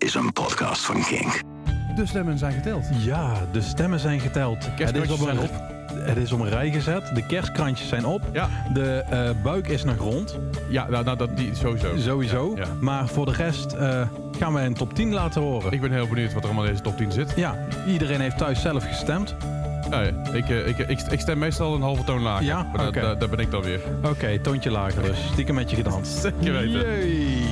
is een podcast van Kink. De stemmen zijn geteld. Ja, de stemmen zijn geteld. Het is, op een, zijn het is op een rij gezet. De kerstkrantjes zijn op. Ja, De eh, buik is nog rond. ja nou, nou dat, die, sowieso. Sowieso. Ja, ja. Maar voor de rest eh, gaan wij een top 10 laten horen. Ik ben heel benieuwd wat er allemaal in deze top 10 zit. Ja, iedereen heeft thuis zelf gestemd. Ik, eh, ik, ik, ik stem meestal een halve toon lager. Ja? Daar- Oké. daar, daar ben ik dan weer. Oké, toontje lager dus. Stiekem met je gedanst. Zeker weten. Jee.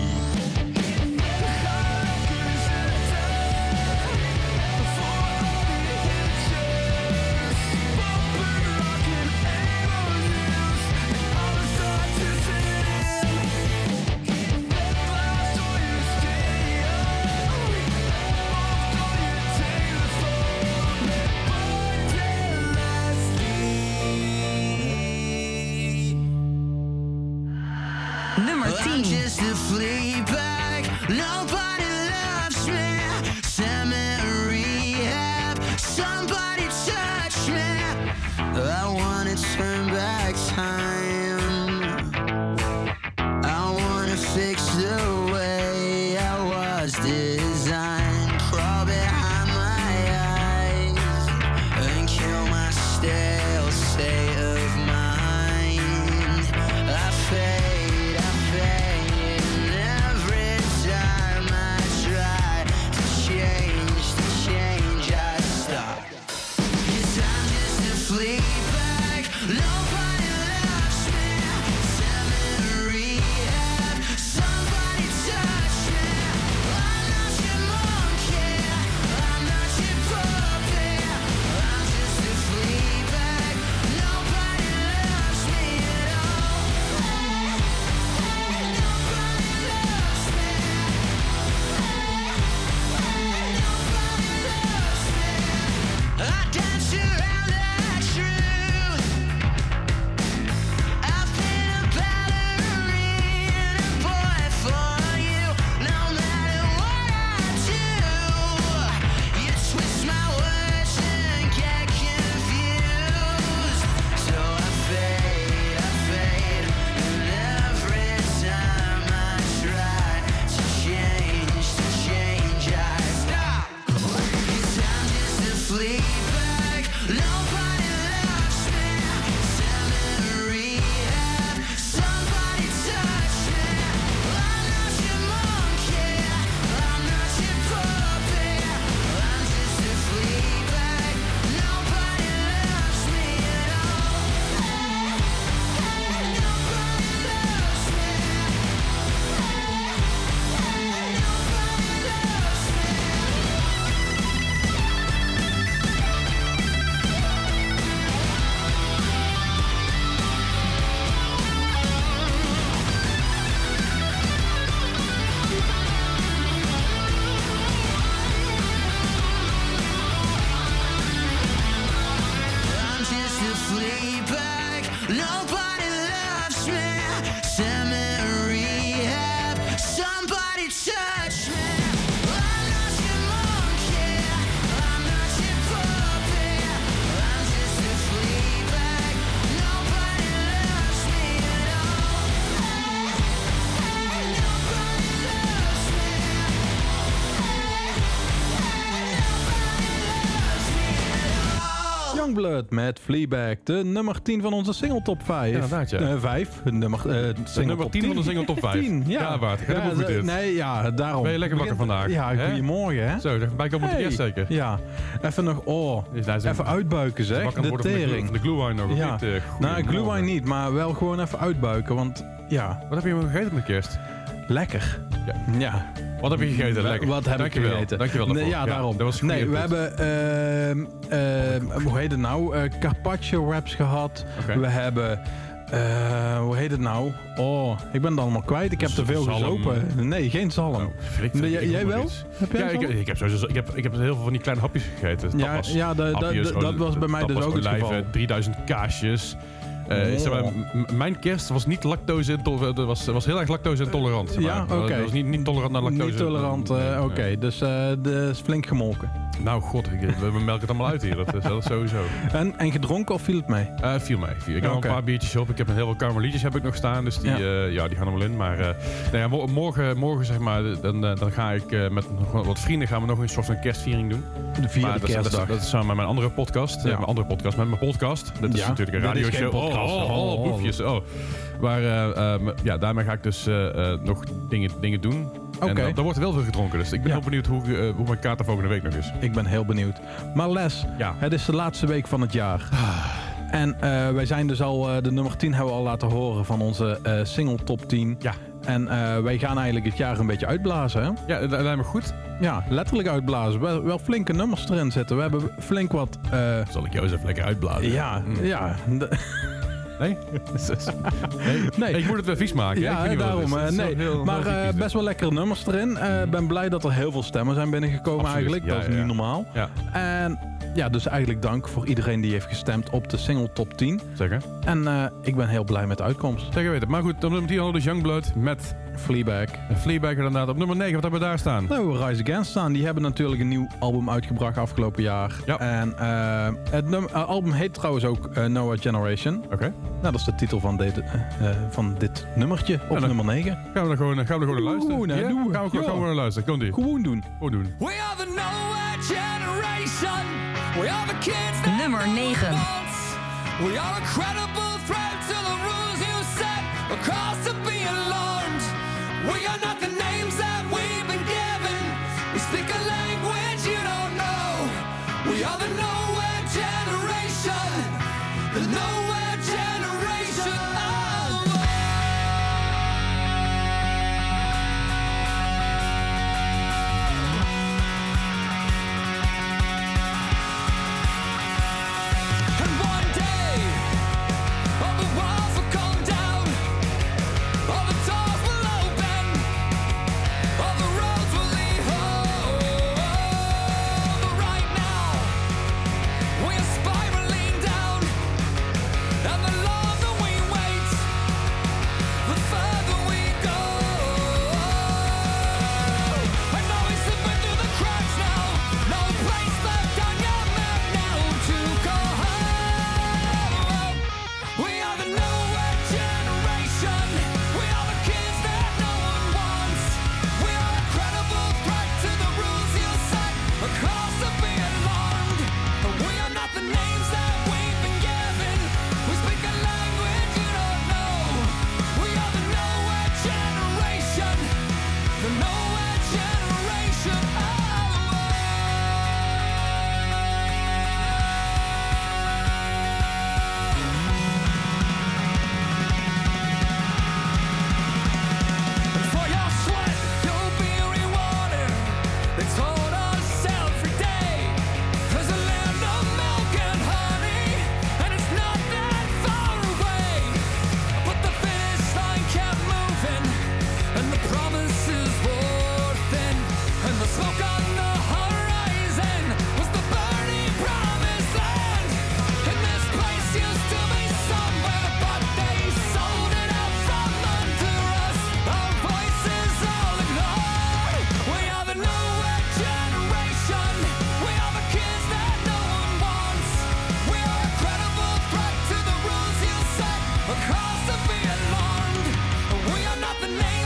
Youngblood met Fleabag. De nummer 10 van onze single top 5. Inderdaad, ja. Eh, 5. Nummer, eh single nummer top 10 van de single top 5. 10, ja. Ja, goed de- dit? Nee, ja, daarom. Ben je lekker wakker vandaag, Ja, hè? goedemorgen, hè? Zo, bij komen Hey. de kerst zeker. Ja, even nog, oh, even uitbuiken zeg, wakker de de, tering. van de glue wine nog, Ja. niet? Eh, Nou, glühwein niet, maar wel gewoon even uitbuiken, want ja, Wat heb je gegeten met kerst? Lekker. Ja. Ja. Wat heb je gegeten? Lekker. Wat heb Dankjewel. ik gegeten? Dankjewel Nee, daarvoor. ja, daarom. Dat was goede nee, we hebben, hoe heet het nou? Eh, carpaccio wraps gehad. We hebben, eh, hoe heet het nou? Oh, ik ben het allemaal kwijt. Ik heb te veel Zalm. gezopen. Nee, geen zalm. Nee, jij- wel? iets. Heb jij Ja, ik, heb sowieso, ik, heb, ik heb heel veel van die kleine hapjes gegeten. Ja, Tapas. ja, dat- Hapjes, was bij mij dus ook het geval. 3000 kaasjes. Eh, zeg maar, Oh. mijn kerst was niet lactose intolerant. Was, was heel erg lactose intolerant. zeg Ja, oké. Het was niet, niet tolerant naar lactose. Niet tolerant, eh, oké. Dus eh de is flink gemolken. Nou, god, ik, we melken het allemaal uit hier. Dat is, dat is sowieso. En, en gedronken of viel het mee? Eh viel mee. Viel. Ik heb een paar biertjes op. Ik heb een heel veel karmelietjes heb ik nog staan. Dus die, Ja. ja. die gaan er wel in. Maar eh, nou ja, mo- morgen, morgen zeg maar, dan, eh, dan ga ik eh, met nog wat- vrienden gaan we nog een soort van kerstviering doen. De vierde maar dat, dat, kerstdag. dat is samen met mijn andere podcast. eh, Ja. mijn andere podcast, met mijn podcast. Dit is natuurlijk een geen radioshow. Oh, oh, oh, Oh. boefjes. Oh. Maar eh, eh, ja, daarmee ga ik dus eh, nog dingen, dingen doen. En Oké. dan, dan wordt er wel veel gedronken. Dus ik ben Ja. heel benieuwd hoe, hoe mijn kaart er volgende week nog is. Ik ben heel benieuwd. Maar Les, Ja. het is de laatste week van het jaar. En eh, wij zijn dus al, de nummer 10 hebben we al laten horen van onze single top 10. Ja. En wij gaan eigenlijk het jaar een beetje uitblazen. Hè? Ja, dat lijkt me goed. Ja, letterlijk uitblazen. Wel, wel flinke nummers erin zitten. We hebben flink wat... Zal ik jou eens even lekker uitblazen? ja, Mm. ja, Nee? nee? Nee. Ik moet het weer vies maken. Ik ja het daarom. eh, is nee. heel- maar eh, dit. best wel lekkere nummers erin. Eh, Ik ben blij dat er heel veel stemmen zijn binnengekomen Absoluut. eigenlijk. Dat is niet normaal. Ja, En ja, dus eigenlijk dank voor iedereen die heeft gestemd op de single top 10. zeker. En ik ben heel blij met de uitkomst. Zeker weten. Maar goed, nummer 10 hadden we dus Youngblood met Fleabag. Fleabag inderdaad. Op nummer 9, wat hebben we daar staan? Nou, Rise Against staan. Die hebben natuurlijk een nieuw album uitgebracht afgelopen jaar. Ja. En eh, het num- eh, album heet trouwens ook eh, Noah Generation. Oké. Nou, dat is de titel van dit, van dit nummertje op Ja, dan- nummer 9. Gaan we er gewoon, gaan we er gewoon naar luisteren? Oeh, nou, Ja? doe. Gaan we, gewoon- Ja. gaan we naar luisteren. Komt ie. Gewoon doen. Gewoon doen. We are the nowhere generation. We are the kids that Nummer no one 9. wants. We are a credible threat We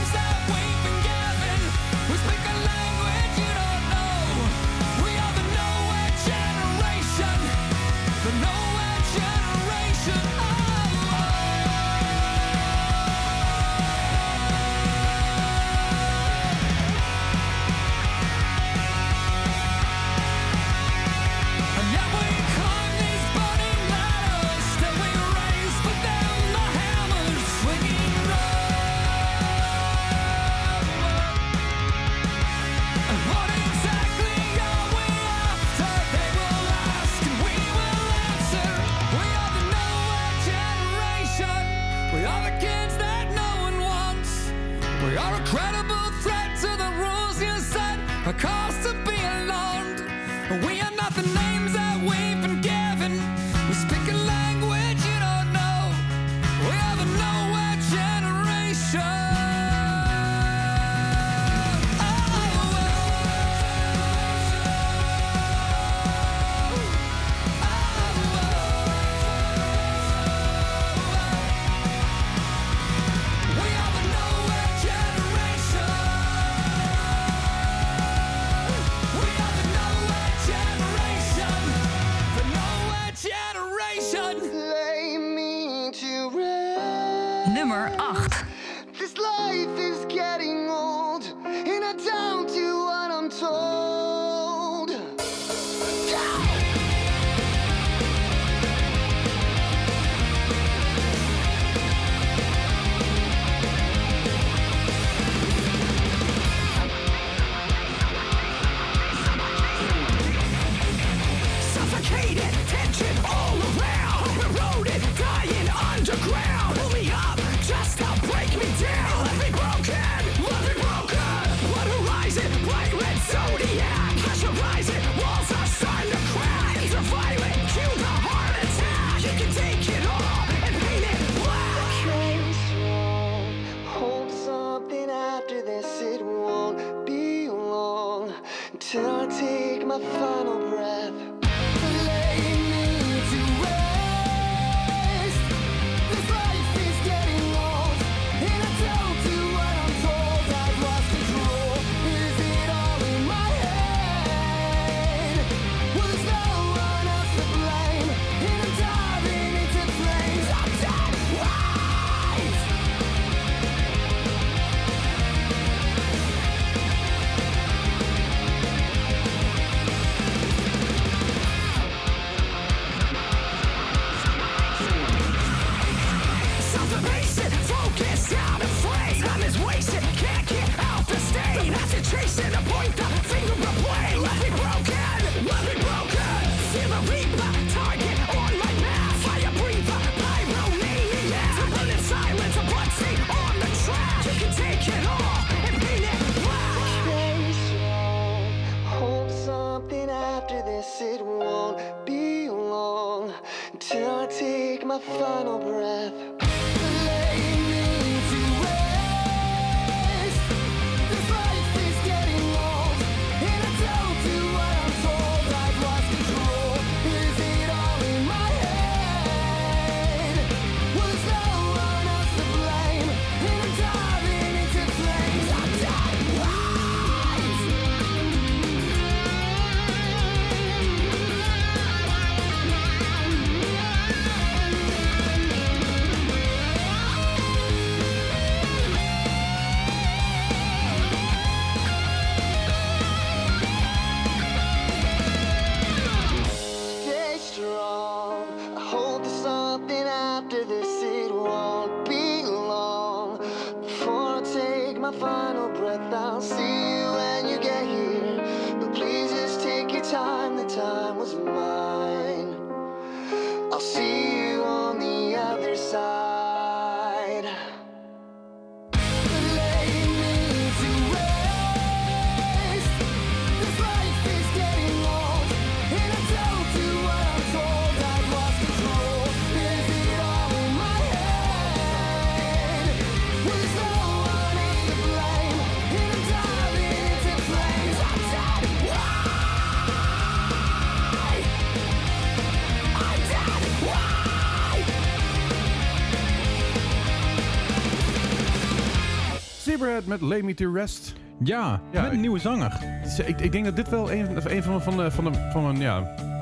met Lay Me To Rest. Ja, Ja, met een ik- nieuwe zanger. Ik, ik denk dat dit wel een, een van, van, de, van, de, van mijn ja,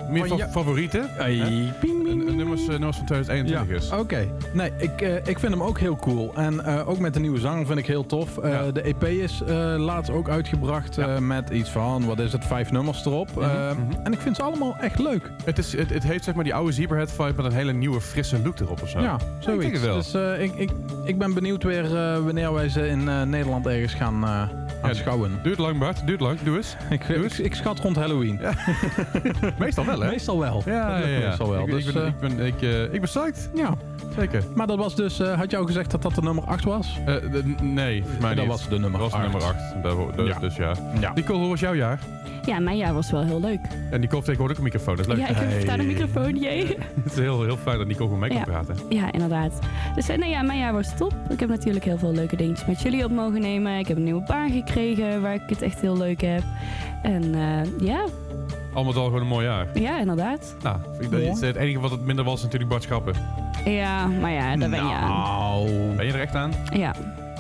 meer Van favorieten Hey, nummers, eh, nummers van 2021 is. Oké. Nee, ik, eh, ik vind hem ook heel cool. En eh, ook met de nieuwe zang vind ik heel tof. Ja. De EP is laatst ook uitgebracht met iets van, wat is het, vijf nummers erop. Eh, mhm. En ik vind ze allemaal echt leuk. Het, is, het, het heeft zeg maar die oude Zebrahead vibe met een hele nieuwe frisse look erop of zo. Ja, Ik zoiets. denk het wel. Dus ik, ik, ik ben benieuwd weer wanneer wij ze in Nederland ergens gaan aanschouwen. Duurt lang Bart, duurt lang. Doe eens. Ik, ik, ik schat rond Halloween. Meestal wel hè? Meestal wel. Ja, ja, ja. meestal wel. Ik, dus, ik, ben, eh, ik, ben, ik, eh, ik ben psyched. ja. Zeker. Maar dat was dus, eh, had al gezegd dat dat de nummer 8 was? Eh, de- nee, mij Dat niet. was de nummer Dat was nummer 8. Daar, daar- Ja. Dus ja. Ja. Nicole, hoe was jouw jaar? Ja, mijn jaar was wel heel leuk. En Nicole heeft tegenwoordig ook een microfoon. Dat is leuk. Ja, ik heb Hey. daar een microfoon, jee. Het is heel, heel fijn dat Nicole gewoon mee kan Ja. praten. Ja, inderdaad. Dus nou ja, mijn jaar was top. Ik heb natuurlijk heel veel leuke dingetjes met jullie op mogen nemen. Ik heb een nieuwe baan gekregen waar ik het echt heel leuk heb. En eh, ja, Allemaal al gewoon een mooi jaar. ja, inderdaad. Nou, ik- dat is het enige wat het minder was natuurlijk Bart Schappen. Ja, maar ja, daar ben je aan. Nou. Ben je er echt aan? Ja,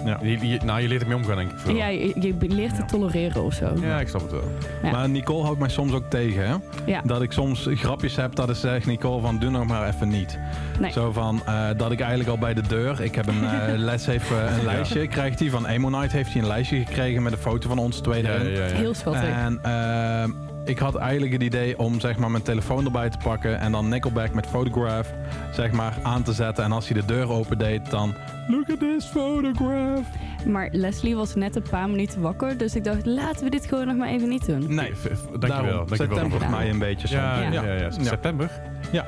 Ja. Je, je- nou, je leert ermee omgaan, denk ik. vooral. Ja, je, je leert te tolereren of zo. Ja, ik snap het wel. Ja. Maar Nicole houdt mij soms ook tegen, hè? Ja. Dat ik soms grapjes heb dat ik zeg, Nicole, van doe nog maar even niet. Nee. Zo van, eh, dat ik eigenlijk al bij de deur, ik heb een eh, les, heeft eh, een lijstje, krijgt hij van Emonite, heeft hij een lijstje gekregen met een foto van ons twee Ja, erin. ja, ja. Heel schattig. En ehm, ik had eigenlijk het idee om zeg maar mijn telefoon erbij te pakken en dan Nickelback met Photograph zeg maar aan te zetten. En als hij de deur opendeed, dan look at this photograph. Maar Leslie was net een paar minuten wakker, dus ik dacht, laten we dit gewoon nog maar even niet doen. Nee, Dankjewel. daarom. Dankjewel. Tempert Gedaan. mij een beetje Ja. ja, ja. Ja. September. Ja.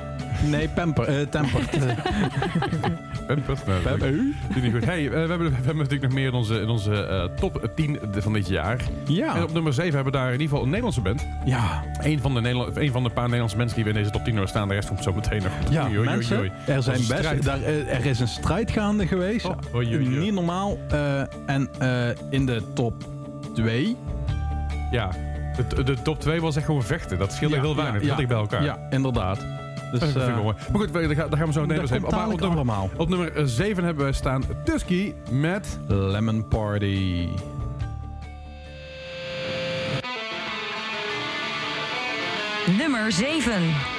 Nee, pamper, eh tempert. Pampers. Nou, dat Pamper. doe niet goed. Hey, eh, we, hebben, we hebben natuurlijk nog meer in onze, in onze eh, top 10 van dit jaar. En ja. op nummer 7 hebben we daar in ieder geval een Nederlandse band. Ja. Een van de, Nederland, een van de paar Nederlandse mensen die we in deze top 10 hebben staan. De rest komt zo meteen nog. Ja, Oei, mensen, oei. er, zijn Dat is een best, strijd. daar, eh, er is een strijd gaande geweest. Oh, oei, oei, oei. Niet normaal. eh, en eh, in de top 2. Ja, de, de top 2 was echt gewoon vechten. Dat scheelde heel weinig. dat dicht bij elkaar. Ja, inderdaad. Dus, Dat vind ik eh, wel mooi. Maar goed, daar gaan daar gaan we zo meteen eens. Maar op dadelijk nummer, allemaal. op nummer 7 hebben we staan Tusky met... Lemon Party. Nummer 7.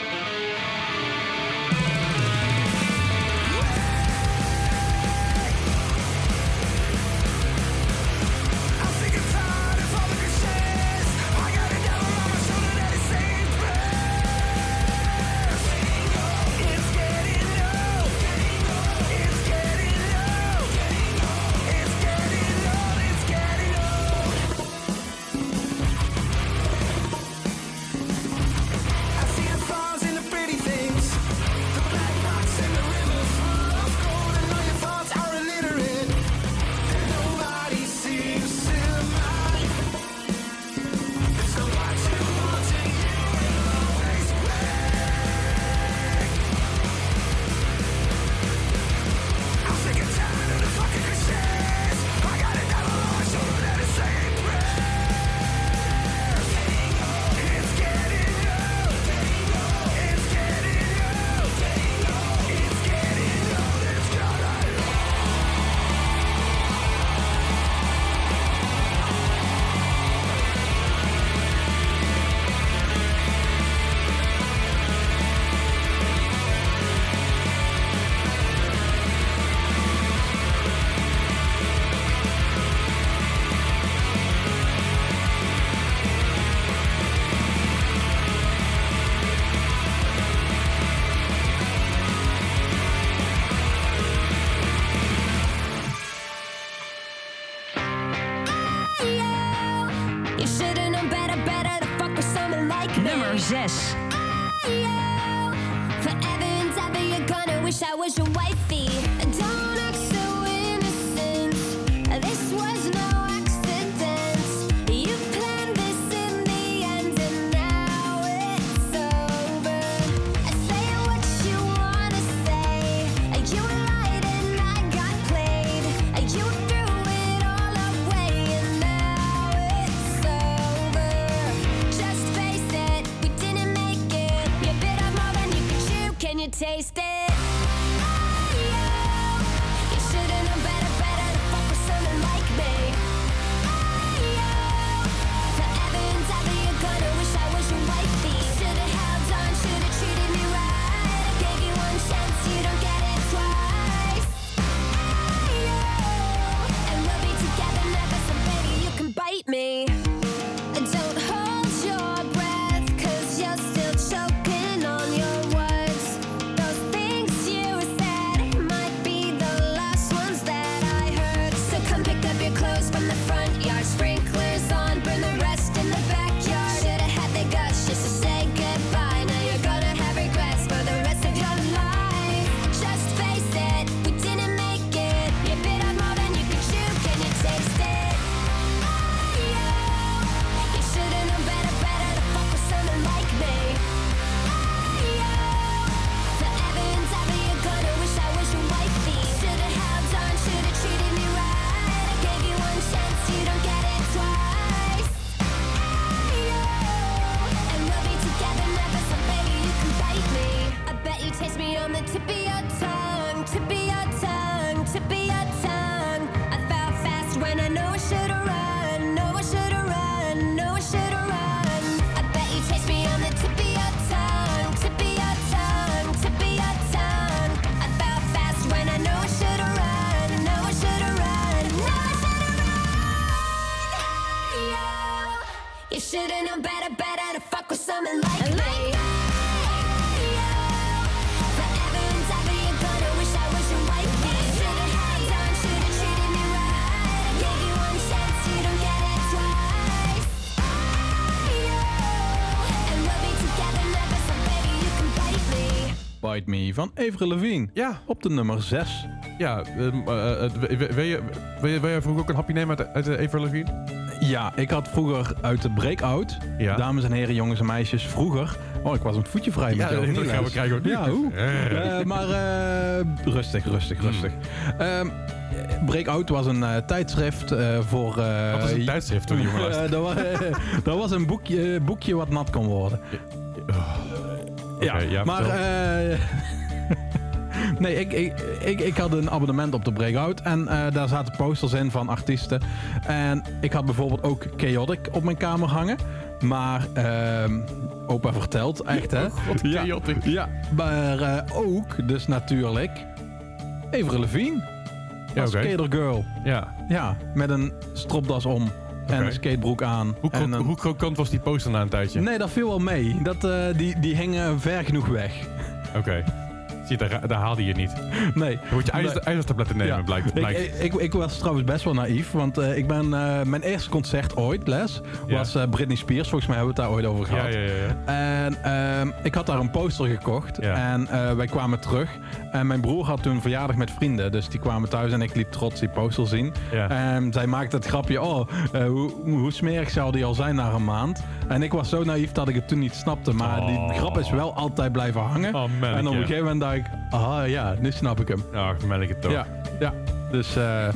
Van Avril Lavigne. Ja. Op de nummer 6. Ja, ehm, eh, eh, wil- je- je je vroeger ook een hapje nemen uit, uit Avril Lavigne? Ja, ik had vroeger uit de Breakout, Ja. dames en heren, jongens en meisjes, vroeger. Oh, ik was een voetje vrij met Ja, dat niet, gaan we krijgen ook nu. Ja, hoe? Eh. Maar rustig, rustig, rustig. Ehm, Breakout was een tijdschrift voor... Wat is een tijdschrift luisteraar? Eh, dat, was, dat was een boekje, boekje wat nat kon worden. Oké, ja, maar... nee, ik, ik, ik, ik had een abonnement op de Breakout. En eh, daar zaten posters in van artiesten. En ik had bijvoorbeeld ook Chaotic op mijn kamer hangen. Maar ehm, opa vertelt, echt hè? Wat Ja. chaotic. Ja, maar eh, ook dus natuurlijk Avril Lavigne. Ja. Skater Girl. Ja. Ja, met een stropdas om en een skatebroek aan. Hoe, en kro- een- hoe krokant was die poster na een tijdje? Nee, dat viel wel mee. Dat, eh, die, die hingen ver genoeg weg. Oké. Zie daar, daar haalde je niet. Dan Nee. moet je Nee. ijzertabletten nemen, Ja. blijkt. Ik, blijkt. ik, ik, ik was trouwens best wel naïef, want eh, ik ben, eh, mijn eerste concert ooit, Les, was eh, Britney Spears. Volgens mij hebben we het daar ooit over gehad. ja, ja, ja. En ehm, ik had daar een poster gekocht en wij kwamen terug. En mijn broer had toen verjaardag met vrienden, dus die kwamen thuis en ik liep trots die poster zien. En zij maakte het grapje, oh, hoe, hoe smerig zou die al zijn na een maand? En ik was zo naïef dat ik het toen niet snapte, maar Oh. die grap is wel altijd blijven hangen. Oh, en op een gegeven moment dacht ik, ah ja, nu snap ik hem. Ach, meen ik het toch. Ja, ja. Dus, eh,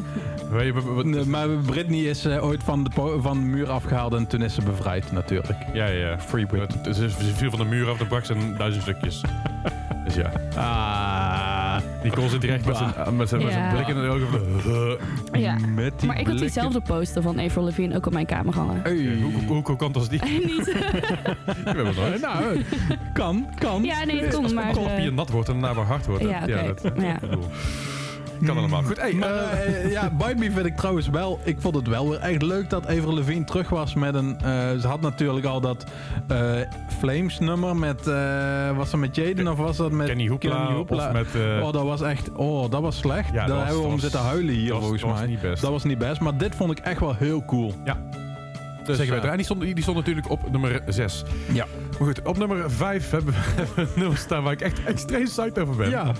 maar Britney is eh, ooit van de, van de muur afgehaald en toen is ze bevrijd natuurlijk. ja, ja. Free Britney. Ze ze viel van de muur af en brak ze in duizend stukjes. dus ja. Ah, Die kon zit direct met zijn, met zijn, met zijn Ja. blik in de ogen. van, Ja. met die Maar ik had blikken. diezelfde poster van Avril Lavigne ook op mijn kamer hangen. Hey. Hoe, hoe, hoe krokant was die? Niet. Ik weet het nooit. Nou, kan, kan. Ja, nee, het Als kon, maar... het eh, nat wordt en daarna weer hard wordt. Ja, oké. dat, Ja. ik bedoel, kan allemaal. Goed, hey, Maar eh, eh, ja, Bite Me vind ik trouwens wel. Ik vond het wel weer echt leuk dat Avril terug was met een. eh, ze had natuurlijk al dat Flames nummer met. was dat met Jaden of was dat met Kenny Hoopla, of met... Oh, dat was echt. Oh, dat was slecht. Ja, Daar was- hebben we om zitten huilen hier was- volgens dat was mij. niet best. Dat was niet best. Maar dit vond ik echt wel heel cool. Dus, Zeker eh, weten. En die stond, die stond natuurlijk op nummer 6. Ja. Maar goed, op nummer 5 hebben we hebben we een nummer staan waar ik echt extreem psyched over ben. Ja,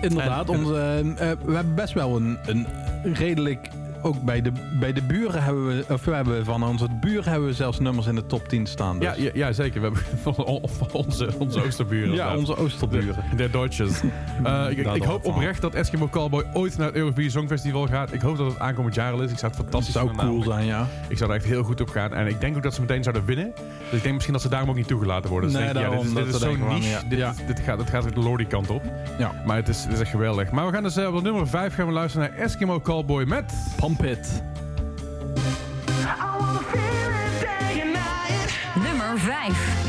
inderdaad. En- onze, eh, we hebben best wel een, een redelijk... Ook bij de, bij de buren hebben we... Of we hebben van onze buren hebben we zelfs nummers in de top 10 staan. Dus. Ja, ja, ja, zeker. We hebben van on- van onze, onze oosterburen. Ja, onze Oosterburen. De, de. Eh, ik, wel hoop oprecht dat Eskimo Callboy ooit naar het Eurovisie Songfestival gaat. Ik hoop dat het aankomend jaar al is. Ik zou het fantastisch zou vinden cool namelijk. zijn, ja. Ik zou er echt heel goed op gaan. En ik denk ook dat ze meteen zouden winnen. Dus ik denk misschien dat ze daarom ook niet toegelaten worden. Dus Nee, denk ik, ja, dit is, daarom dit is zo'n niche. Dit, ja. dit, gaat, dit gaat de Lordy kant op. Ja. Maar het is, het is echt geweldig. Maar we gaan dus eh, op nummer 5 gaan we luisteren naar Eskimo Callboy met... it. Nummer 5.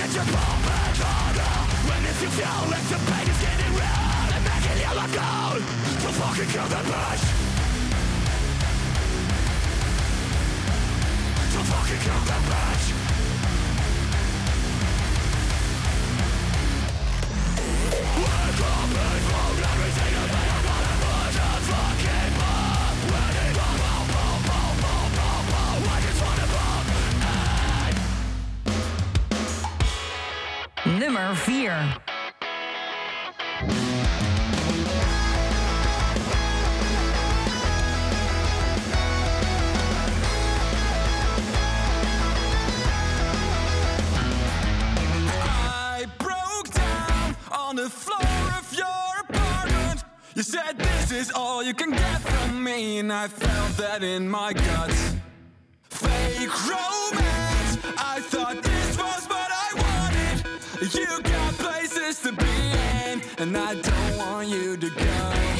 The your that you're pumping harder. When if you feel like the pain is getting real and making you let go, to fucking kill the bitch. To fucking kill the bitch. Wake up and from everything you made up on and fucking your apartment. You said this is all you can get from me, and I felt that in my guts. Fake romance, I thought and I don't want you to go.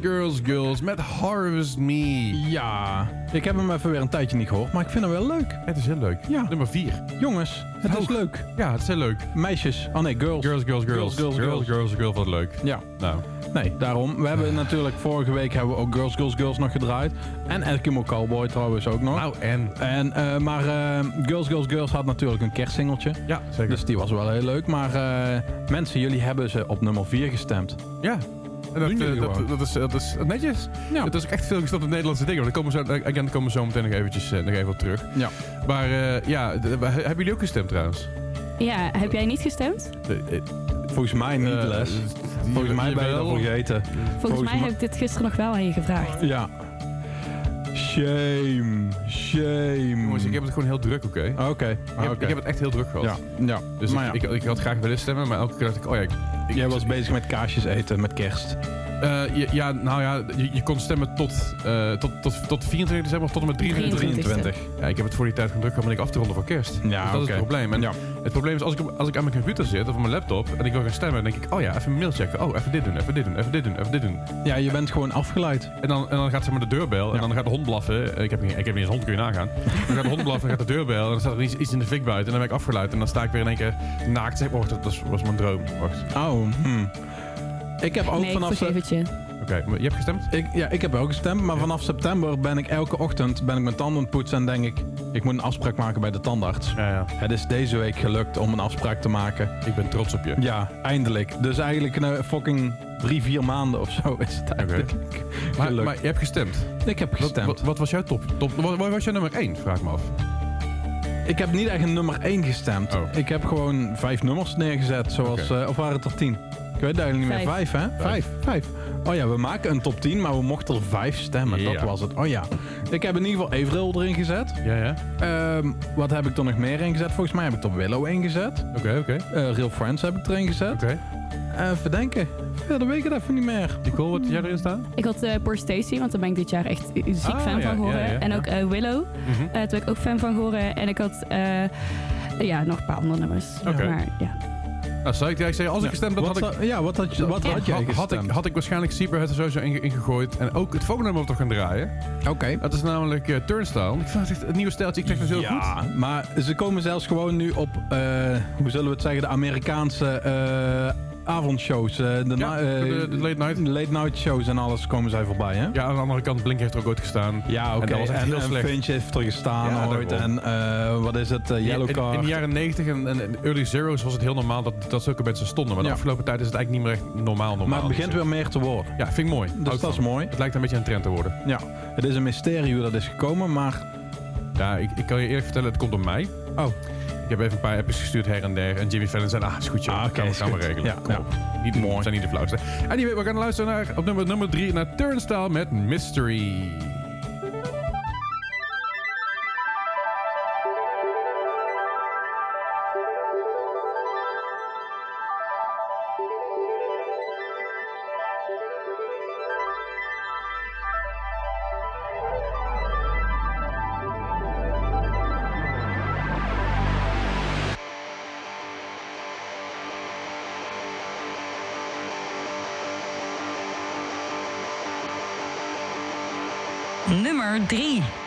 Girls, girls, girls met Harvest Me. Ja, ik heb hem even weer een tijdje niet gehoord, maar ik vind hem wel leuk. Het is heel leuk. Ja. Nummer 4. Jongens, het is leuk. Ja, het is heel leuk. Meisjes, oh nee, girls. Girls, girls, girls. Girls, girls, girls, girls, girls, wat leuk. Ja, Nou, nee, daarom. We hebben natuurlijk vorige week hebben we ook Girls, Girls, Girls nog gedraaid. En Eskimo Cowboy trouwens ook nog. nou en. En, eh, maar eh, Girls, Girls, Girls had natuurlijk een kerstsingeltje. Ja, zeker. Dus die was wel heel leuk. Maar eh, mensen, jullie hebben ze op nummer 4 gestemd. ja. En dat, eh, dat, dat, is, dat is netjes. Ja. Het is ook echt veel gestemd op Nederlandse dingen. Daar komen we zo, again, daar komen we zo meteen nog eventjes eh, nog even op terug. Ja. Maar eh, ja, hebben jullie ook gestemd trouwens? Ja, heb jij niet gestemd? Eh, eh, Volgens mij niet, eh, Les. Volgens mij ben je dat wel. vergeten. Volgens, mij heb ik dit gisteren nog wel aan je gevraagd. Ja. Shame. Shame. Jongens, ik heb het gewoon heel druk, oké? Oké. Ik, heb- Ah, oké. ik heb het echt heel druk gehad. Ja, ja. Dus maar ik, ja, ik, ik had graag willen stemmen, maar elke keer dacht ik, oh ja, ik, ik- jij was bezig met kaasjes eten met kerst. Eh, je- ja, nou ja, je, je kon stemmen tot, eh, tot, tot, tot 24 december of tot en met 23. 23. Ja, ik heb het voor die tijd gedrukt gewoon ben ik af te ronden voor kerst. Ja, dus dat is het probleem. En Ja. het probleem is, als ik, als ik aan mijn computer zit of op mijn laptop en ik wil gaan stemmen, dan denk ik, oh ja, even een mail checken. Oh, even dit doen, even dit doen, even dit doen, even dit doen. Ja, je bent gewoon afgeleid. En dan, en dan gaat zeg maar de deurbel en Ja. dan gaat de hond blaffen. Ik heb, niet, ik heb niet eens hond, kun je nagaan. Dan gaat de hond blaffen, gaat de deurbel en dan staat er iets, iets in de fik buiten. En dan ben ik afgeleid en dan sta ik weer in één keer naakt. Zeg, wacht, dat was, was mijn droom. Wacht. Oh, hm. Ik heb ook nee, vanaf... Oké, maar je hebt gestemd? Ik, ja, ik heb ook gestemd, maar vanaf september ben ik elke ochtend ben ik mijn tanden aan het poetsen en denk ik, ik moet een afspraak maken bij de tandarts. Ja, ja. Het is deze week gelukt om een afspraak te maken. Ik ben trots op je. Ja, eindelijk. Dus eigenlijk een fucking drie, vier maanden of zo is het eigenlijk Maar, gelukt. maar je hebt gestemd. ik heb gestemd. wat, wat was jouw top? top wat, wat was jouw nummer 1? Vraag me af. Ik heb niet echt een nummer 1 gestemd. Oh. Ik heb gewoon vijf nummers neergezet, zoals, eh, of waren het er tien? Ik weet het eigenlijk niet meer. Vijf. Vijf, hè? Vijf. Vijf. Oh ja, we maken een top 10, maar we mochten er vijf stemmen. Ja. Dat was het. Oh ja. Ik heb in ieder geval Avril erin gezet. Ja, ja. Ehm, wat heb ik er nog meer ingezet? Volgens mij heb ik er Willow ingezet. Oké, oké. Eh Real Friends heb ik erin gezet. Oké. Eh, even denken. Verder weet ik het even niet meer. Nicole, wat jij erin staan? Ik had eh Poor Stacy, want daar ben ik dit jaar echt ziek Ah, fan ja, van geworden. ja, ja, en ja. ook eh, Willow, Mhm. eh daar ben ik ook fan van geworden. En ik had eh, ja, nog een paar andere nummers. Oké. Maar ja, Nou, ik, ja, ik zei, als ik gestemd had, had ik... Ja, wat had, je, wat had jij had, had, ik, had ik waarschijnlijk Zebrahead er sowieso in- ingegooid. En ook het volgende nummer we gaan draaien. Oké. Dat is namelijk eh, Turnstile. Ik vind het het nieuwe stijltje. Ik zeg dat heel goed. Ja, maar ze komen zelfs gewoon nu op, eh, hoe zullen we het zeggen, de Amerikaanse eh, avondshows. eh, de, Ja, eh, de- de late night. de late night shows en alles komen zij voorbij, hè? Ja, aan de andere kant, Blink heeft er ook ooit gestaan. Ja, oké. En En, heel en slecht. Finch heeft er gestaan Ja, ooit. En eh, wat is het, Yellow in, Card. in de jaren 90 en, en early zeros was het heel normaal dat, dat zulke mensen stonden. Maar de Ja. afgelopen tijd is het eigenlijk niet meer echt normaal normaal. maar het begint weer meer te worden. Ja, vind ik mooi. Dus dat is mooi. Het lijkt een beetje een trend te worden. Ja, het is een mysterie hoe dat is gekomen, maar... Ja, ik, ik kan je eerlijk vertellen, het komt door mij. Oh, Ik heb even een paar appjes gestuurd her en der. En Jimmy Fallon zei, ah, is goed joh. Ah, oké, gaan we, is gaan we goed. regelen. Ja, Kom ja. op. Niet, Mooi. Zijn niet de flauwste. Anyway, we gaan luisteren naar, op nummer, nummer drie naar Turnstile met Mystery. Nummer 3.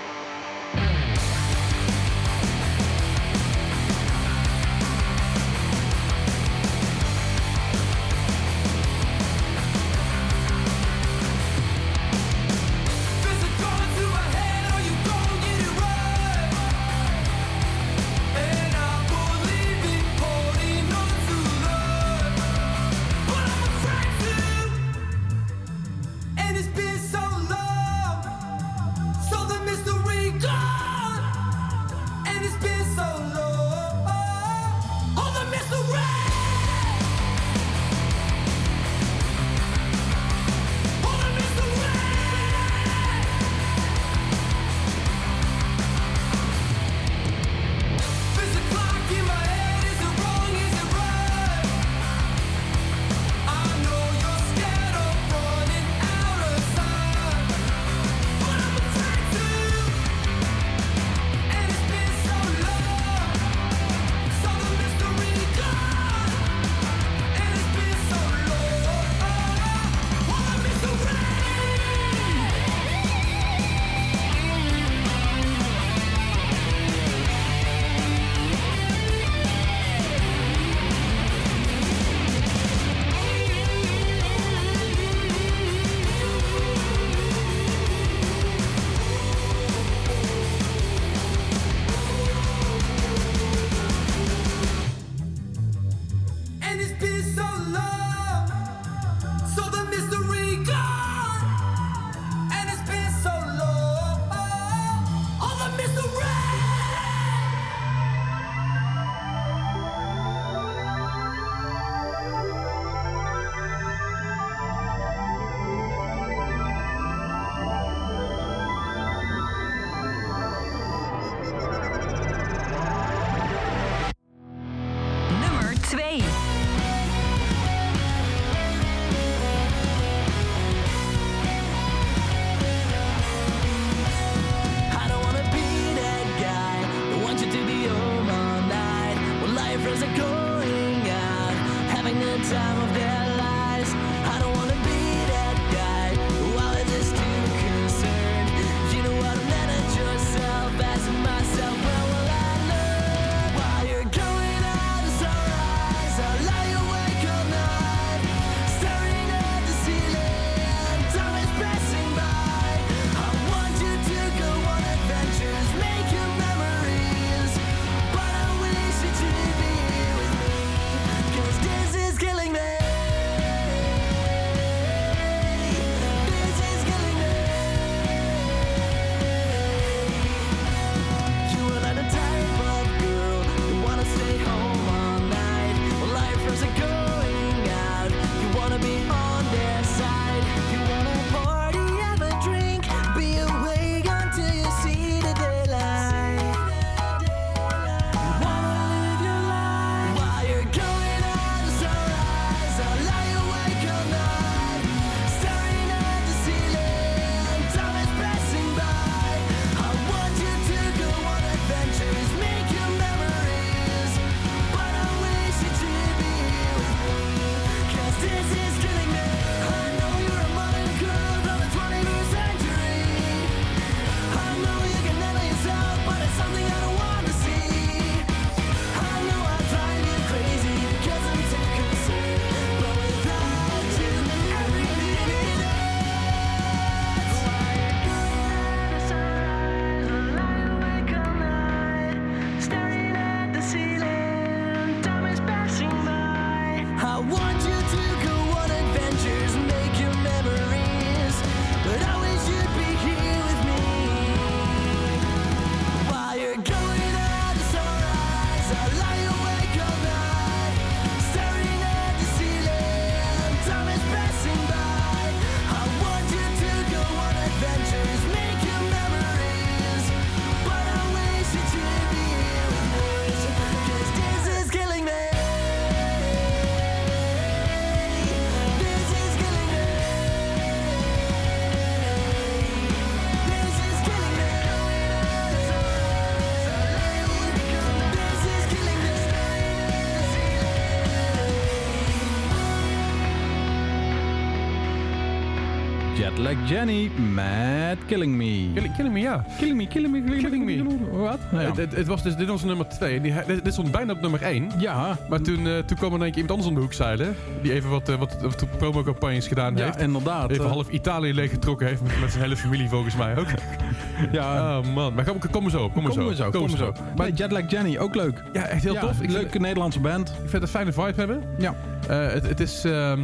Jetlag Jenny met Killing Me. Killing, killing me, ja. Killing Me, Killing Me, Killing, Killing Me. Me. Wat? Ja. Het, het, het was dus, dit was nummer 2. Dit, stond bijna op nummer 1. ja, Maar toen, eh, toen kwam er in één keer iemand anders om de hoek zeilen. Die even wat, eh, wat, wat promocampagnes gedaan ja, heeft. inderdaad. Even half Italië leeggetrokken heeft met, met zijn hele familie volgens mij ook. ja, Oh man, maar kom, kom maar zo, kom maar Kom zo. zo, kom maar zo. Maar Nee, Jetlag Jenny, ook leuk. ja, echt heel Ja, tof. Ik leuke Nederlandse band. ik vind het een fijne vibe hebben. Ja. Eh, het, het is... ehm,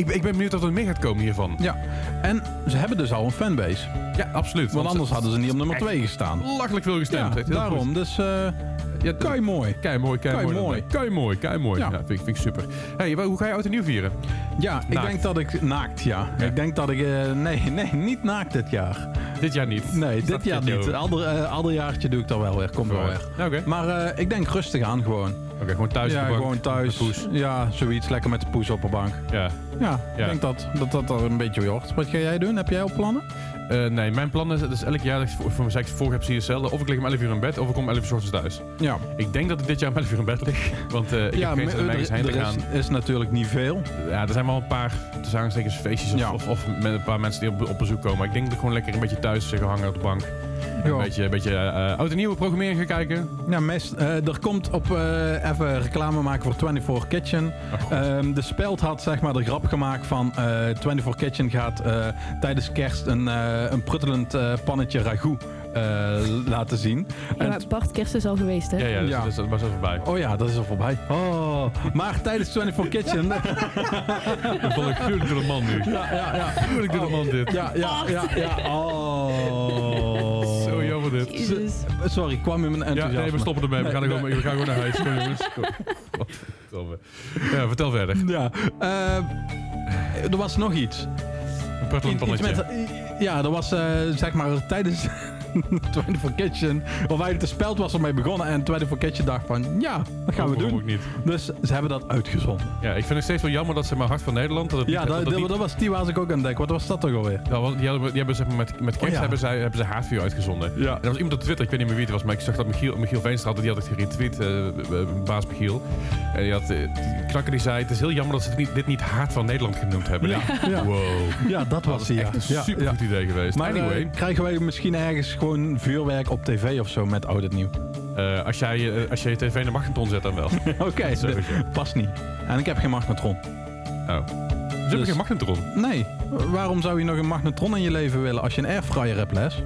ik, ben- ik ben benieuwd wat er meer gaat komen hiervan. Ja. En ze hebben dus al een fanbase. Ja, absoluut. Want anders hadden ze niet op nummer echt 2 gestaan. Lachelijk veel gestemd. Ja, daarom. goed. Dus eh Ja, kei mooi. Kei mooi, kei, mooi. Kei mooi, kei mooi. Ja, Ja. vind, ik- vind ik super. Hey, hoe ga je oud en nieuw vieren? Ja, ik denk dat ik... Naakt, ja. Ja. Ik denk dat ik... nee, nee, niet naakt dit jaar. Dit jaar niet. Nee, dit jaar niet. Ander, eh, ander jaartje doe ik dat wel weer. Komt wel weer. Ja, Oké, Maar eh, ik denk rustig aan gewoon. Oké, gewoon thuis op ja, de bank. gewoon thuis. Ja, zoiets. Lekker met de poes op de bank. Ja. Ja, Ja. ik denk dat dat, dat er een beetje hoort. Wat ga jij doen? Heb jij al plannen? Eh, nee, mijn plan is, dus elk jaar dat ik voor, mezelf voor heb, zie je hetzelfde. Of ik lig om 11 uur in bed, of ik kom om 11 uur ochtends thuis. Ja. Ik denk dat ik dit jaar om 11 uur in bed lig. Want eh, ik ja, heb geen zin om ergens heen te gaan. is, is natuurlijk niet veel. Ja, er zijn wel een paar tussen feestjes of, Ja. of, of met een paar mensen die op, op bezoek komen. Maar ik denk dat ik gewoon lekker een beetje thuis ga hangen op de bank. Een beetje, een beetje eh, oud en nieuwe programmering gaan kijken. Ja, meest, eh, er komt op eh, even reclame maken voor 24 Kitchen. Oh. Ehm, de Speld had zeg maar de grap gemaakt van eh 24 Kitchen gaat eh, tijdens kerst een, eh, een pruttelend eh, pannetje ragout eh, laten zien. Ja, En maar Bart, kerst is al geweest, hè? ja, ja, dus, ja. dus dat was er voorbij. Oh ja, dat is al voorbij. Oh, maar tijdens 24 Kitchen. Dat vond ik gruwelijk door de man nu. ja, ja, ja. Gruwelijk door de man dit. Ja, ja, ja, ja. Oh. Jezus. Sorry, kwam in mijn Ja, enthousiasme. nee, we stoppen ermee. We gaan, er nee. gewoon, we gaan gewoon naar huis. Kom, jongens. Kom. Godverdomme. Ja, vertel verder. Ja. eh, er was nog iets. Een pruttelend Iets pannetje. met, ja, er was eh, zeg maar tijdens 24 Kitchen, of eigenlijk de speld was ermee begonnen en 24 Kitchen dacht van, ja, dat gaan we doen. ook niet. Dus ze hebben dat uitgezonden. Ja, ik vind het steeds wel jammer dat ze maar Hart van Nederland... Dat het Ja, niet- dat, dat dat, niet- was die was ik ook aan het denken. Wat was dat toch alweer? Ja, want die hebben, die hebben zeg maar met, met kerst Oh ja. hebben, zij, hebben ze Haatvuur uitgezonden. Ja. En er was iemand op Twitter, ik weet niet meer wie het was, maar ik zag dat Michiel, Michiel Veenstra had, die had het geretweet, eh, baas Michiel. En die, had, die knakker die zei, het is heel jammer dat ze het niet, dit niet Haat van Nederland genoemd hebben. Ja, ja. Wow, Ja, dat dat was. Ja. echt een super goed idee geweest. Maar anyway, krijgen wij misschien ergens gewoon vuurwerk op tv of zo met oud het nieuw? eh, als, jij, eh, als jij je tv in de magnetron zet, dan wel. Oké, Sowieso. past niet. En ik heb geen magnetron. Oh. Ze hebben Dus- geen magnetron. Nee, waarom zou je nog een magnetron in je leven willen als je een airfryer hebt, Les?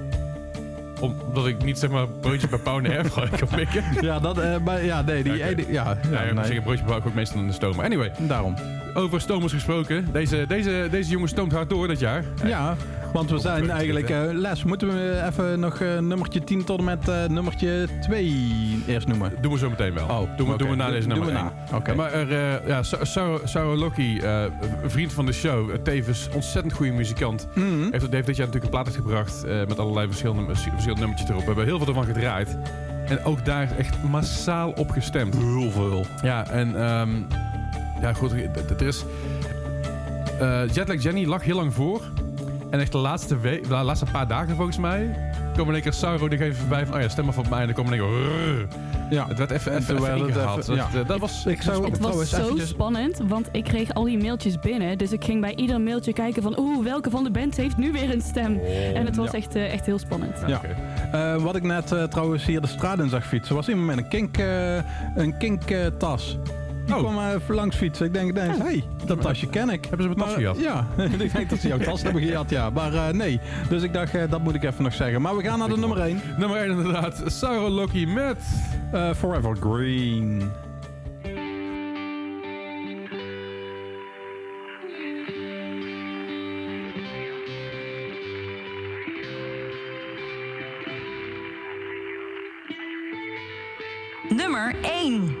Omdat ik niet zeg maar broodjes bij Pauw in de airfryer kan pikken. Ja, dat, eh, bij- ja, nee, die Ja, oké. ene- ja, Ja, ja, ja, nee. nee. broodje bouw ik ook meestal in de stoom. Maar Anyway, Daarom. over stomers gesproken. Deze, deze, deze jongen stoomt hard door dit jaar. Ja, want we zijn eigenlijk... eh, Les, moeten we even nog eh, nummertje 10 tot en met eh, nummertje 2 eerst noemen? Doen we zo meteen wel. Oh, doen, we, oké. doen we na deze doen nummer we 1. na. Oké. maar er, ja, Sa- Sarah, Sarah Loki, een vriend van de show, tevens ontzettend goede muzikant, Mhm. heeft, heeft dit jaar natuurlijk een plaat uitgebracht met allerlei verschillende, verschillende nummertjes erop. We hebben heel veel ervan gedraaid. En ook daar echt massaal op gestemd. Heel veel. Ja, en ehm, ja, goed, er is. Jetlag Jenny lag heel lang voor. En echt de laatste, week, de laatste paar dagen volgens mij. komen in één keer Sauro die even voorbij van. Oh ja, stem maar van mij. En dan komen in één keer. Ja. Het werd even, En even, even ingehaald. even- dat, ja. dat was. Ik zou Het trouwens was zo eventjes- spannend, want ik kreeg al die mailtjes binnen. Dus ik ging bij ieder mailtje kijken van... Oeh, welke van de bands heeft nu weer een stem? en het was ja. echt, eh, echt heel spannend. Ja. Eh, wat ik net eh, trouwens hier de straat in zag fietsen, was iemand met een kink, een kink tas. Die Oh. kwam eh, even langs fietsen. Ik denk, hé, hey, dat tasje ken ik. Hebben ze mijn tas Maar, gejat? Ja, ik denk dat ze jouw tas hebben gejat, ja. Maar eh, nee, dus ik dacht, eh, dat moet ik even nog zeggen. Maar we gaan naar de nummer 1. Nummer 1 inderdaad. Sauro Loki met. Forever Green. Nummer 1.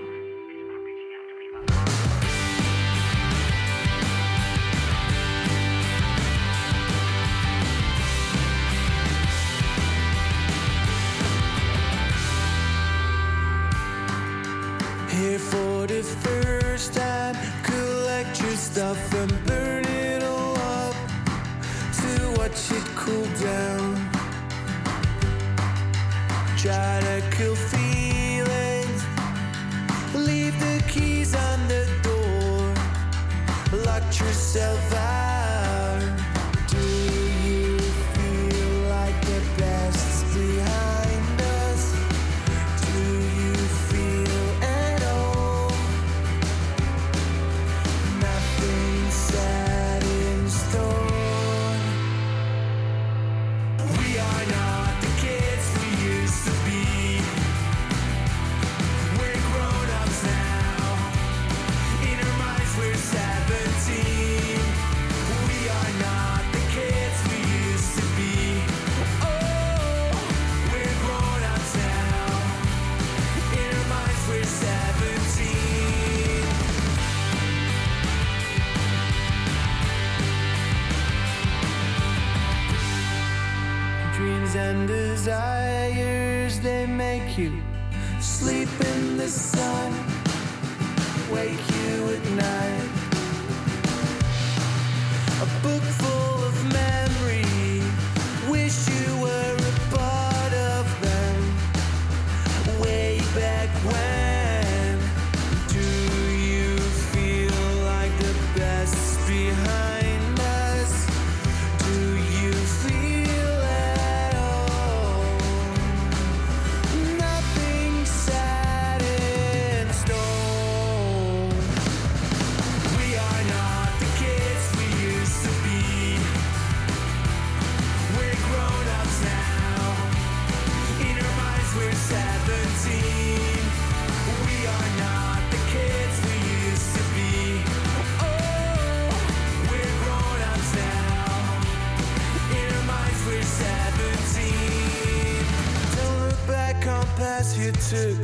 Took.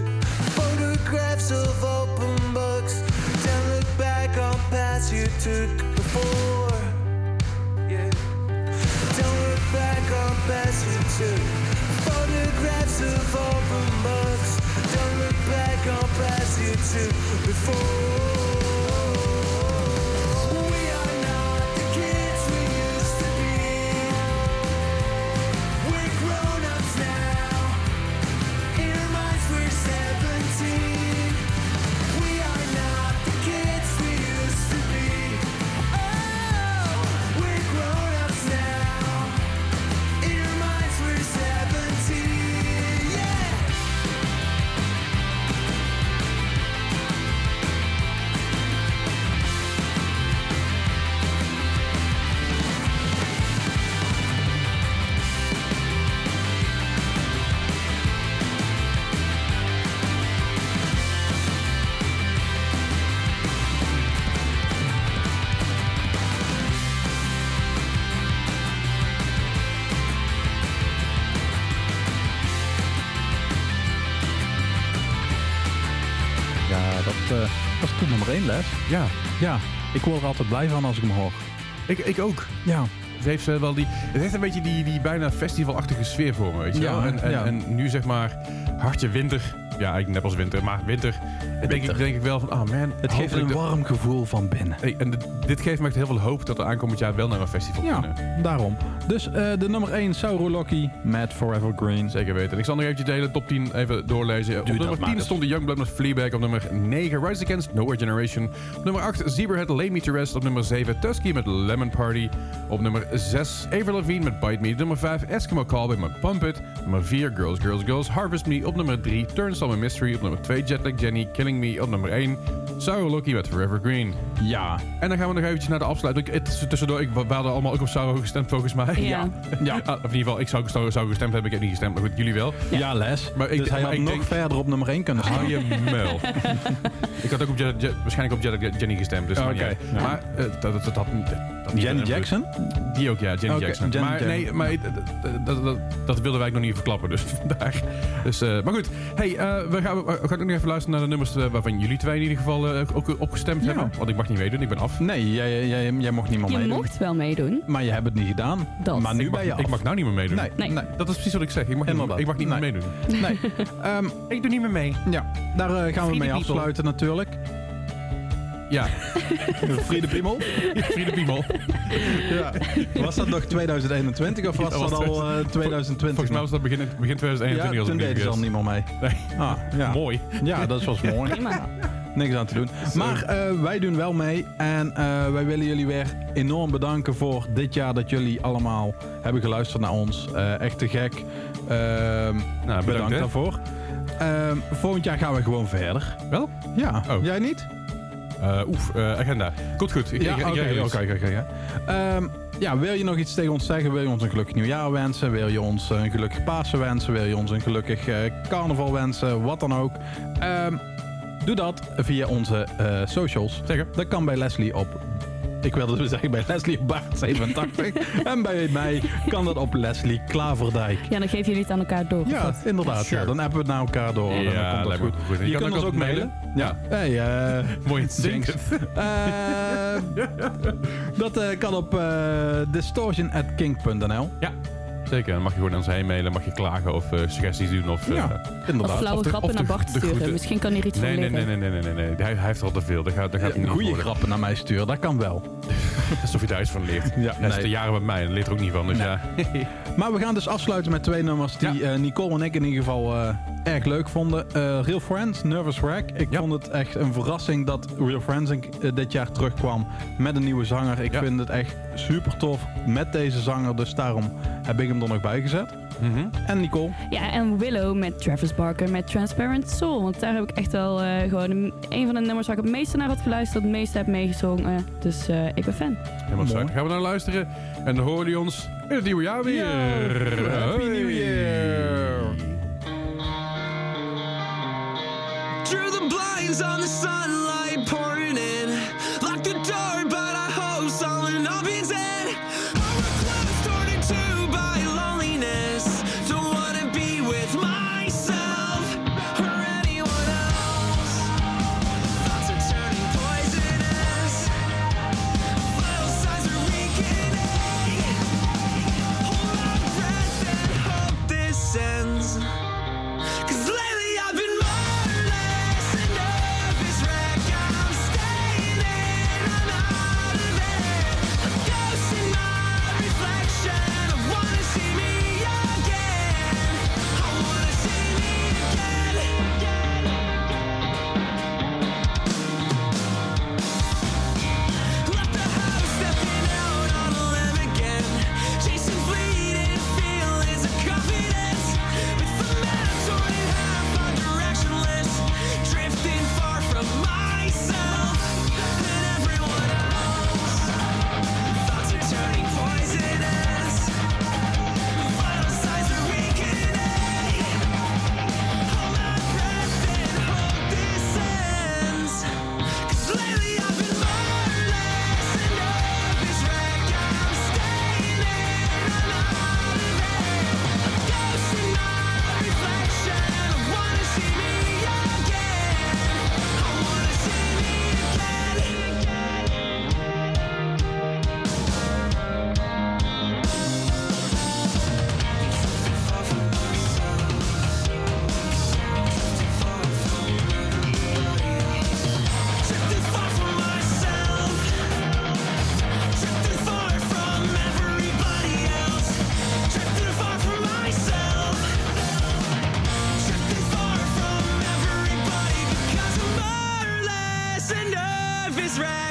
Photographs of open books. Don't look back on past you took before. Yeah. Don't look back on past you took. Photographs of open books. Don't look back on past you took before. Ja, ik word er altijd blij van als ik hem hoor. ik, ik ook. Ja, Het heeft, eh, wel die, het heeft een beetje die, die bijna festivalachtige sfeer voor me, weet je Ja, wel? En, en, ja. en nu zeg maar hartje winter. Ja, eigenlijk net als winter, maar winter. En denk ik, denk ik wel van, ah man. het geeft een warm gevoel van binnen. Hey, en dit, dit geeft me echt heel veel hoop dat we aankomend jaar wel naar een festival Ja, kunnen. daarom. Dus eh, de nummer 1, Sauro Loki met Forever Green. Zeker weten. En ik zal nog eventjes de hele top 10 even doorlezen. op nummer maar 10 eens. stond de Youngblood met Fleabag. Op nummer 9 Rise Against Nowhere Generation. Op nummer 8 Zebrahead Lay Me To Rest. Op nummer 7 Tusky met Lemon Party. Op nummer 6 Avril Lavigne met Bite Me. Nummer 5 Eskimo Callboy met Pump It. Nummer 4 Girls Girls Girls Harvest Me. Op nummer 3 Turnstile met Mystery. Op nummer 2 Jetlag Jenny Killing Me. Op nummer 1 Sour Lucky met Forever Green. Ja, En dan gaan we nog eventjes naar de afsluiting. Het- Tussendoor, ik, we hadden allemaal ook op Sour gestemd volgens mij. Ja. ja. Ah, of in ieder geval, ik zou, gestemd hebben. Ik heb niet gestemd, maar goed, jullie wel. Ja, les. Maar ik- dus hij maar had ik nog denk- verder op nummer 1 kunnen staan. Hou je muil. ik had ook op Jet, Jet- waarschijnlijk op Jet, Jenny gestemd. Dus Oké, maar niet uit. ja. Maar eh, dat, dat, dat Jenny. Jackson? Die ook, ja. Jenny Jackson. Jenny maar nee, maar dat, dat, dat, dat wilden wij ook nog niet verklappen. Dus vandaar. Dus, eh, maar goed. Hey, eh, we, gaan, we gaan ook nog even luisteren naar de nummers waarvan jullie twee in ieder geval ook opgestemd Ja. hebben. Want ik mag niet meedoen, ik ben af. Nee, jij, jij, jij mocht niet meer Je meedoen. mocht wel meedoen. Maar je hebt het niet gedaan. Dat. Maar nu ik, mag, ben je af. ik mag nou niet meer meedoen. Nee, Nee. nee. Dat is precies wat ik zeg. Ik mag, niet, Inderdaad. ik mag niet Nee. meer meedoen. nee. Ehm, Ik doe niet meer mee. ja, daar eh, gaan we Vrienden mee people. afsluiten natuurlijk. Ja, Friede Piemel. Friede Piemel. Ja. Was dat nog 2021 of was Ja, dat was al eh, 2020? Volgens mij was dat begin, begin 2021 ja, als toen ik me deden ze al niet niet meer mee. Nee. Ah, ja. Mooi. Ja, dat was mooi. Prima. Niks aan te doen. Maar eh, wij doen wel mee. En eh, wij willen jullie weer enorm bedanken voor dit jaar dat jullie allemaal hebben geluisterd naar ons. Eh, echt te gek. Ehm, Nou, bedankt daarvoor. Ehm, volgend jaar gaan we gewoon verder. Wel? Ja, Oh. jij niet? Oef, agenda. Komt goed. Ik, Ja, oké, oké, ja. Ehm, ja, wil je nog iets tegen ons zeggen? Wil je ons een gelukkig nieuwjaar wensen? Wil je ons een gelukkig Pasen wensen? Wil je ons een gelukkig carnaval wensen? Wat dan ook. Ehm, doe dat via onze eh, socials. Zeker. Dat kan bij Leslie op... Ik wilde dus zeggen bij Leslie Baart 87. en bij mij kan dat op Leslie Klaverdijk. Ja, dan geven jullie het aan elkaar door. Ja, inderdaad. Sure. Ja, dan hebben we het naar elkaar door. en dan Ja, komt dat goed. goed. Je, kunt ons ook mailen. Ja. Hey, eh, Mooi zinken. Eh, dat eh, kan op uh, distortion.king.nl. Ja. Zeker, dan mag je gewoon aan ze heen mailen, mag je klagen of eh, suggesties doen. Of, eh, Ja, inderdaad. Of flauwe of de- grappen of naar Bart sturen. goede- Misschien kan hij er iets nee, van nee, leren. nee, nee, nee, nee, nee, nee. Hij, hij heeft al te veel. Dat gaat, dat gaat niet Goede worden. grappen naar mij sturen, dat kan wel. Alsof je daar iets van leert. Ja, Hij is nee. de jaren met mij en leert er ook niet van. Dus Nee. ja. Maar we gaan dus afsluiten met twee nummers die eh, Nicole en ik in ieder geval eh, erg leuk vonden. Eh, Real Friends, Nervous Wreck. Ik Ja. vond het echt een verrassing dat Real Friends dit jaar terugkwam met een nieuwe zanger. Ik Ja. vind het echt super tof met deze zanger, dus daarom heb ik hem er nog bij gezet. Mhm. En Nicole, Ja, en Willow met Travis Barker met Transparent Soul. Want daar heb ik echt wel eh, gewoon een, een van de nummers waar ik het meeste naar had geluisterd, het meeste heb meegezongen. Dus eh, ik ben fan. Helemaal. Gaan we naar luisteren. En dan horen jullie ons in het nieuwe jaar weer. Happy New Year! Drew the blinds on the sunlight is red.